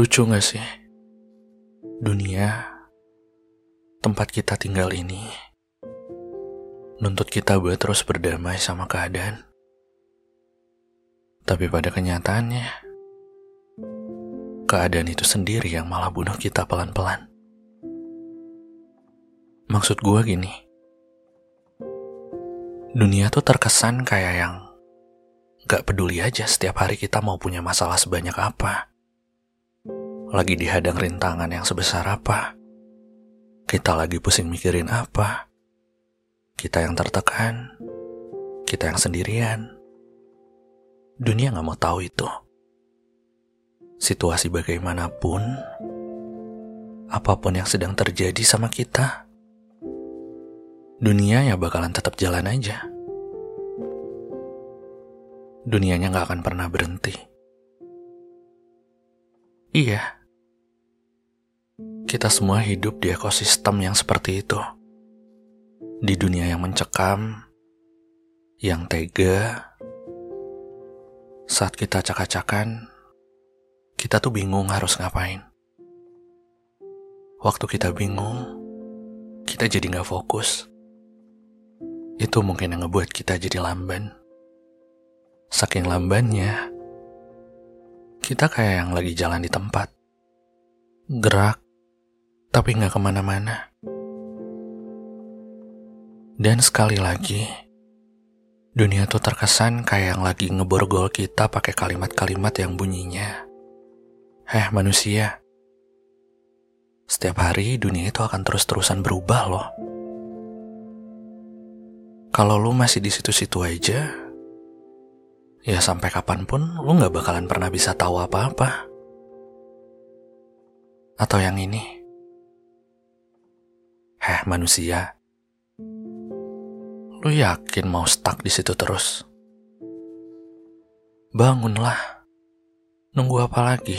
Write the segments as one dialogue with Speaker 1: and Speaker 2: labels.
Speaker 1: Lucu gak sih? Dunia, tempat kita tinggal ini, nuntut kita buat terus berdamai sama keadaan. Tapi pada kenyataannya, keadaan itu sendiri yang malah bunuh kita pelan-pelan. Maksud gue gini, dunia tuh terkesan kayak yang gak peduli aja setiap hari kita mau punya masalah sebanyak apa lagi dihadang rintangan yang sebesar apa, kita lagi pusing mikirin apa, kita yang tertekan, kita yang sendirian. Dunia gak mau tahu itu. Situasi bagaimanapun, apa pun yang sedang terjadi sama kita, dunia ya bakalan tetap jalan aja. Dunianya gak akan pernah berhenti. Iya, kita semua hidup di ekosistem yang seperti itu. Di dunia yang mencekam, yang tega. Saat kita acak-acakan, kita tuh bingung harus ngapain. Waktu kita bingung, kita jadi nggak fokus. Itu mungkin yang ngebuat kita jadi lamban. Saking lambannya, kita kayak yang lagi jalan di tempat. Gerak, tapi nggak ke mana-mana. Dan sekali lagi, dunia tuh terkesan kayak yang lagi ngeborgol kita pakai kalimat-kalimat yang bunyinya. Eh manusia, setiap hari dunia itu akan terus-terusan berubah loh. Kalau lu masih di situ-situ aja, ya sampai kapan pun lu nggak bakalan pernah bisa tahu apa-apa. Atau yang ini, Heh manusia, lu yakin mau stuck di situ terus? Bangunlah, nunggu apa lagi?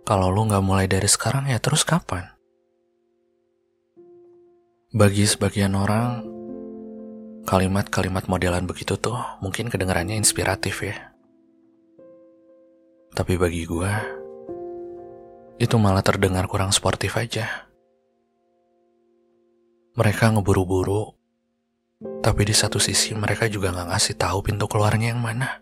Speaker 1: Kalau lu nggak mulai dari sekarang ya terus kapan? Bagi sebagian orang, kalimat-kalimat modelan begitu tuh mungkin kedengarannya inspiratif ya. Tapi bagi gua, itu malah terdengar kurang sportif aja. Mereka ngeburu-buru, tapi di satu sisi mereka juga nggak ngasih tahu pintu keluarnya yang mana.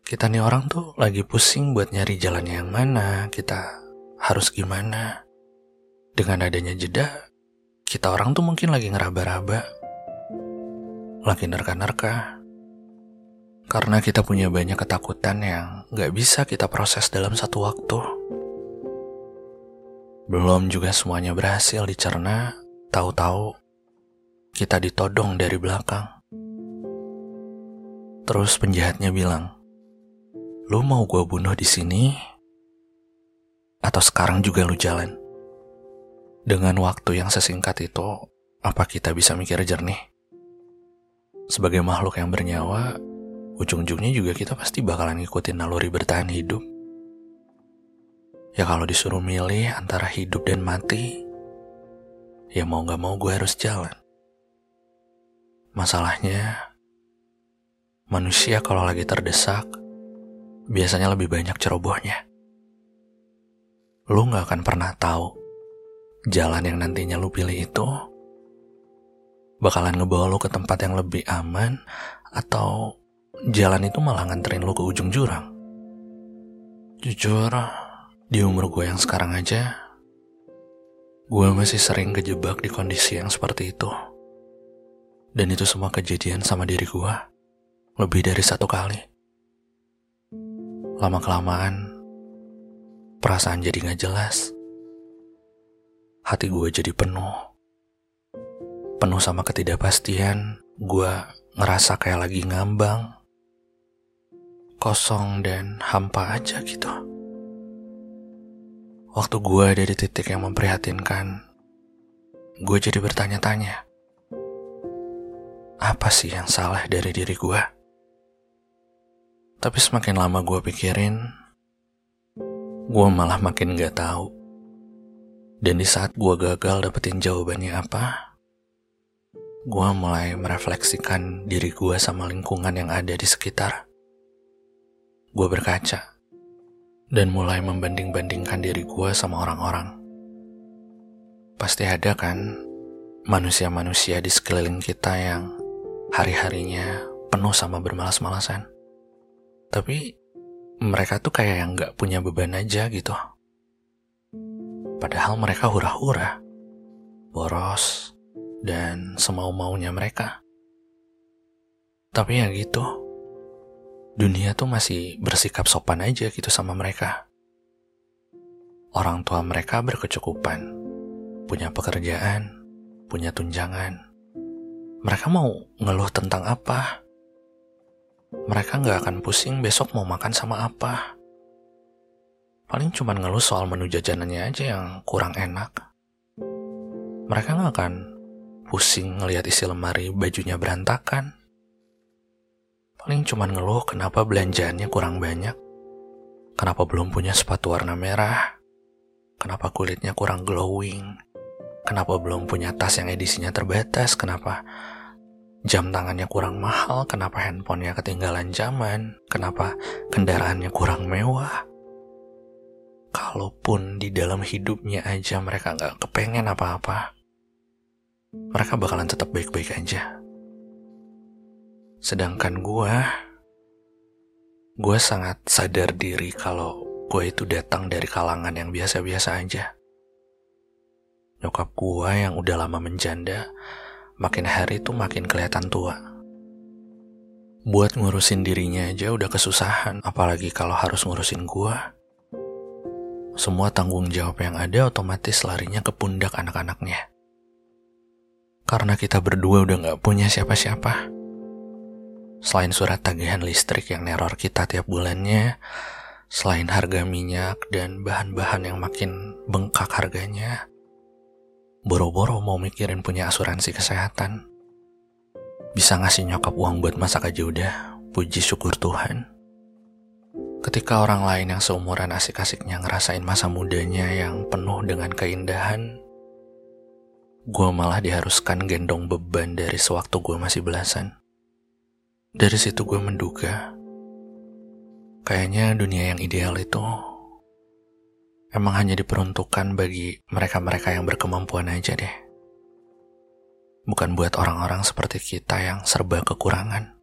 Speaker 1: Kita nih orang tuh lagi pusing buat nyari jalannya yang mana, kita harus gimana. Dengan adanya jeda, kita orang tuh mungkin lagi ngeraba-raba, lagi nerka-nerka. Karena kita punya banyak ketakutan yang nggak bisa kita proses dalam satu waktu. Belum juga semuanya berhasil dicerna, tahu-tahu kita ditodong dari belakang. Terus penjahatnya bilang, "Lu mau gue bunuh di sini? Atau sekarang juga lu jalan?" Dengan waktu yang sesingkat itu, apa kita bisa mikir jernih? Sebagai makhluk yang bernyawa, ujung-ujungnya juga kita pasti bakalan ngikutin naluri bertahan hidup. Ya kalau disuruh milih antara hidup dan mati, ya mau gak mau gue harus jalan. Masalahnya, manusia kalau lagi terdesak, biasanya lebih banyak cerobohnya. Lu gak akan pernah tahu jalan yang nantinya lu pilih itu bakalan ngebawa lu ke tempat yang lebih aman atau jalan itu malah nganterin lu ke ujung jurang. Jujur, di umur gue yang sekarang aja, gue masih sering kejebak di kondisi yang seperti itu. Dan itu semua kejadian sama diri gue lebih dari satu kali. Lama-kelamaan, perasaan jadi gak jelas. Hati gue jadi penuh. Penuh sama ketidakpastian, gue ngerasa kayak lagi ngambang. Kosong dan hampa aja gitu. Waktu gue ada di titik yang memprihatinkan, gue jadi bertanya-tanya, apa sih yang salah dari diri gue? Tapi semakin lama gue pikirin, gue malah makin gak tahu. Dan di saat gue gagal dapetin jawabannya apa, gue mulai merefleksikan diri gue sama lingkungan yang ada di sekitar. Gue berkaca dan mulai membanding-bandingkan diri gue sama orang-orang. Pasti ada kan manusia-manusia di sekeliling kita yang hari-harinya penuh sama bermalas-malasan. Tapi mereka tuh kayak yang gak punya beban aja gitu. Padahal mereka hura-hura, boros, dan semau-maunya mereka. Tapi ya gitu, dunia tuh masih bersikap sopan aja gitu sama mereka. Orang tua mereka berkecukupan, punya pekerjaan, punya tunjangan. Mereka mau ngeluh tentang apa? Mereka nggak akan pusing besok mau makan sama apa. Paling cuma ngeluh soal menu jajanannya aja yang kurang enak. Mereka nggak akan pusing ngelihat isi lemari bajunya berantakan Paling cuman ngeluh kenapa belanjaannya kurang banyak. Kenapa belum punya sepatu warna merah. Kenapa kulitnya kurang glowing. Kenapa belum punya tas yang edisinya terbatas. Kenapa jam tangannya kurang mahal. Kenapa handphonenya ketinggalan zaman. Kenapa kendaraannya kurang mewah. Kalaupun di dalam hidupnya aja mereka nggak kepengen apa-apa, mereka bakalan tetap baik-baik aja. Sedangkan gue, gue sangat sadar diri kalau gue itu datang dari kalangan yang biasa-biasa aja. Nyokap gue yang udah lama menjanda, makin hari tuh makin kelihatan tua. Buat ngurusin dirinya aja udah kesusahan, apalagi kalau harus ngurusin gue. Semua tanggung jawab yang ada otomatis larinya ke pundak anak-anaknya. Karena kita berdua udah gak punya siapa-siapa Selain surat tagihan listrik yang neror kita tiap bulannya, selain harga minyak dan bahan-bahan yang makin bengkak harganya, boro-boro mau mikirin punya asuransi kesehatan. Bisa ngasih nyokap uang buat masak aja udah, puji syukur Tuhan. Ketika orang lain yang seumuran asik-asiknya ngerasain masa mudanya yang penuh dengan keindahan, gue malah diharuskan gendong beban dari sewaktu gue masih belasan. Dari situ gue menduga, kayaknya dunia yang ideal itu emang hanya diperuntukkan bagi mereka-mereka yang berkemampuan aja deh. Bukan buat orang-orang seperti kita yang serba kekurangan.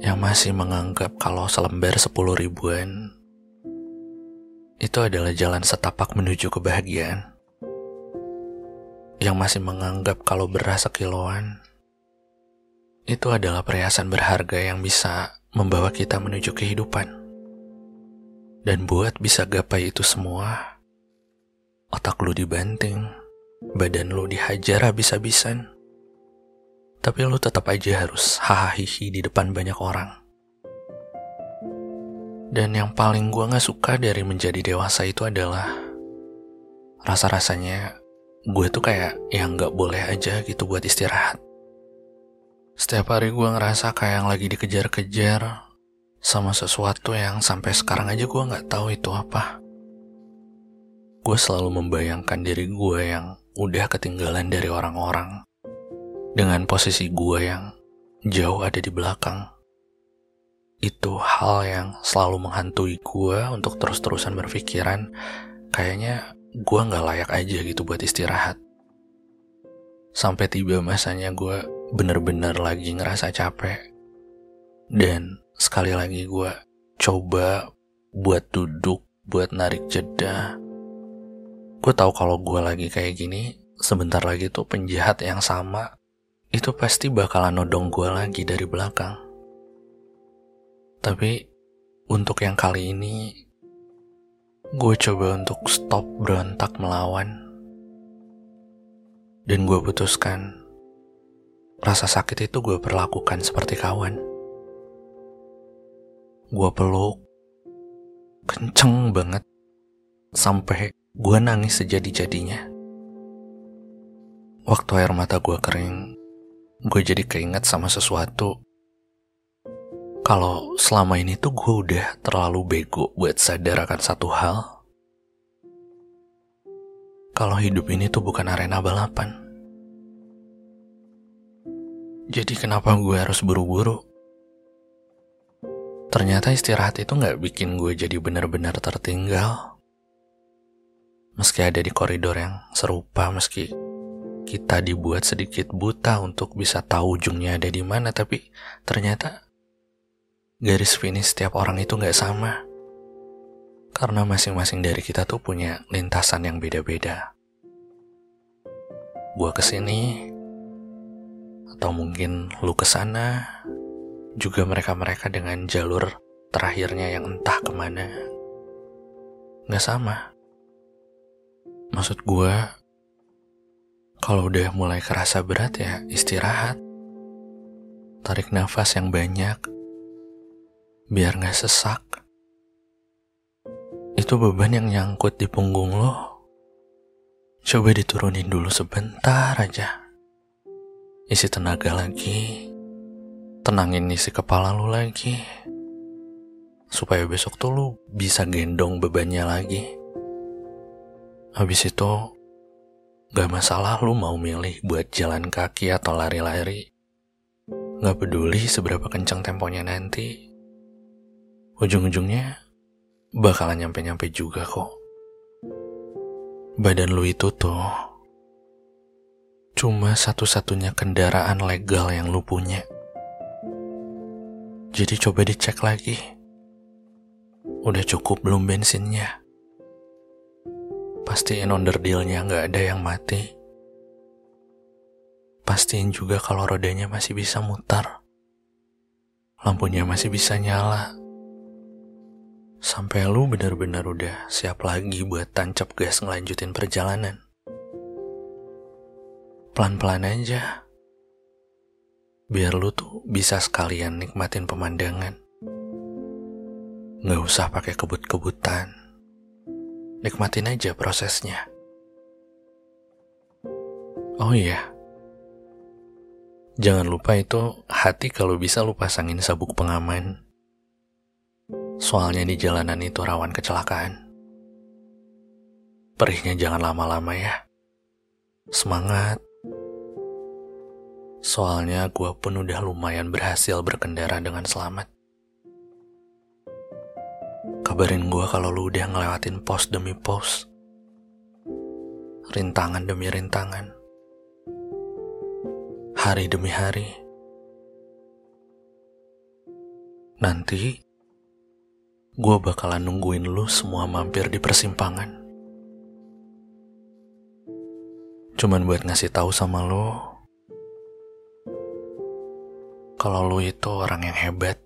Speaker 1: Yang masih menganggap kalau selembar sepuluh ribuan itu adalah jalan setapak menuju kebahagiaan. Yang masih menganggap kalau beras sekiloan itu adalah perhiasan berharga yang bisa membawa kita menuju kehidupan. Dan buat bisa gapai itu semua, otak lu dibanting, badan lu dihajar habis-habisan. Tapi lu tetap aja harus hahaha di depan banyak orang. Dan yang paling gue gak suka dari menjadi dewasa itu adalah rasa-rasanya gue tuh kayak yang gak boleh aja gitu buat istirahat. Setiap hari gue ngerasa kayak yang lagi dikejar-kejar sama sesuatu yang sampai sekarang aja gue gak tahu itu apa. Gue selalu membayangkan diri gue yang udah ketinggalan dari orang-orang dengan posisi gue yang jauh ada di belakang. Itu hal yang selalu menghantui gue untuk terus-terusan berpikiran kayaknya gue gak layak aja gitu buat istirahat. Sampai tiba masanya gue bener-bener lagi ngerasa capek. Dan sekali lagi gue coba buat duduk, buat narik jeda. Gue tahu kalau gue lagi kayak gini, sebentar lagi tuh penjahat yang sama itu pasti bakalan nodong gue lagi dari belakang. Tapi untuk yang kali ini, gue coba untuk stop berontak melawan. Dan gue putuskan Rasa sakit itu gue perlakukan seperti kawan. Gue peluk, kenceng banget, sampai gue nangis sejadi-jadinya. Waktu air mata gue kering, gue jadi keinget sama sesuatu. Kalau selama ini tuh gue udah terlalu bego buat sadar akan satu hal. Kalau hidup ini tuh bukan arena balapan. Jadi kenapa gue harus buru-buru? Ternyata istirahat itu nggak bikin gue jadi benar-benar tertinggal. Meski ada di koridor yang serupa, meski kita dibuat sedikit buta untuk bisa tahu ujungnya ada di mana, tapi ternyata garis finish setiap orang itu nggak sama. Karena masing-masing dari kita tuh punya lintasan yang beda-beda. Gua ke sini, atau mungkin lu ke sana, juga mereka-mereka dengan jalur terakhirnya yang entah ke mana. Nggak sama. Maksud gue, kalau udah mulai kerasa berat ya istirahat. Tarik nafas yang banyak, biar gak sesak. Itu beban yang nyangkut di punggung lo. Coba diturunin dulu sebentar aja. Isi tenaga lagi. Tenangin isi kepala lo lagi. Supaya besok tuh lo bisa gendong bebannya lagi. Habis itu, Gak masalah lu mau milih buat jalan kaki atau lari-lari. Gak peduli seberapa kencang temponya nanti. Ujung-ujungnya bakalan nyampe-nyampe juga kok. Badan lu itu tuh cuma satu-satunya kendaraan legal yang lu punya. Jadi coba dicek lagi. Udah cukup belum bensinnya? Pastiin onderdilnya nggak ada yang mati. Pastiin juga kalau rodanya masih bisa mutar. Lampunya masih bisa nyala. Sampai lu benar-benar udah siap lagi buat tancap gas ngelanjutin perjalanan. Pelan-pelan aja. Biar lu tuh bisa sekalian nikmatin pemandangan. Nggak usah pakai kebut-kebutan Nikmatin aja prosesnya. Oh iya. Jangan lupa itu hati kalau bisa lu pasangin sabuk pengaman. Soalnya di jalanan itu rawan kecelakaan. Perihnya jangan lama-lama ya. Semangat. Soalnya gue pun udah lumayan berhasil berkendara dengan selamat. Kabarin gue kalau lu udah ngelewatin pos demi pos. Rintangan demi rintangan. Hari demi hari. Nanti, gue bakalan nungguin lu semua mampir di persimpangan. Cuman buat ngasih tahu sama lo, kalau lu itu orang yang hebat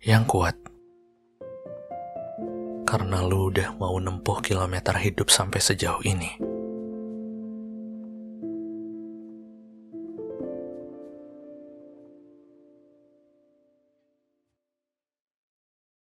Speaker 1: yang kuat. Karena lu udah mau nempuh kilometer hidup sampai sejauh ini.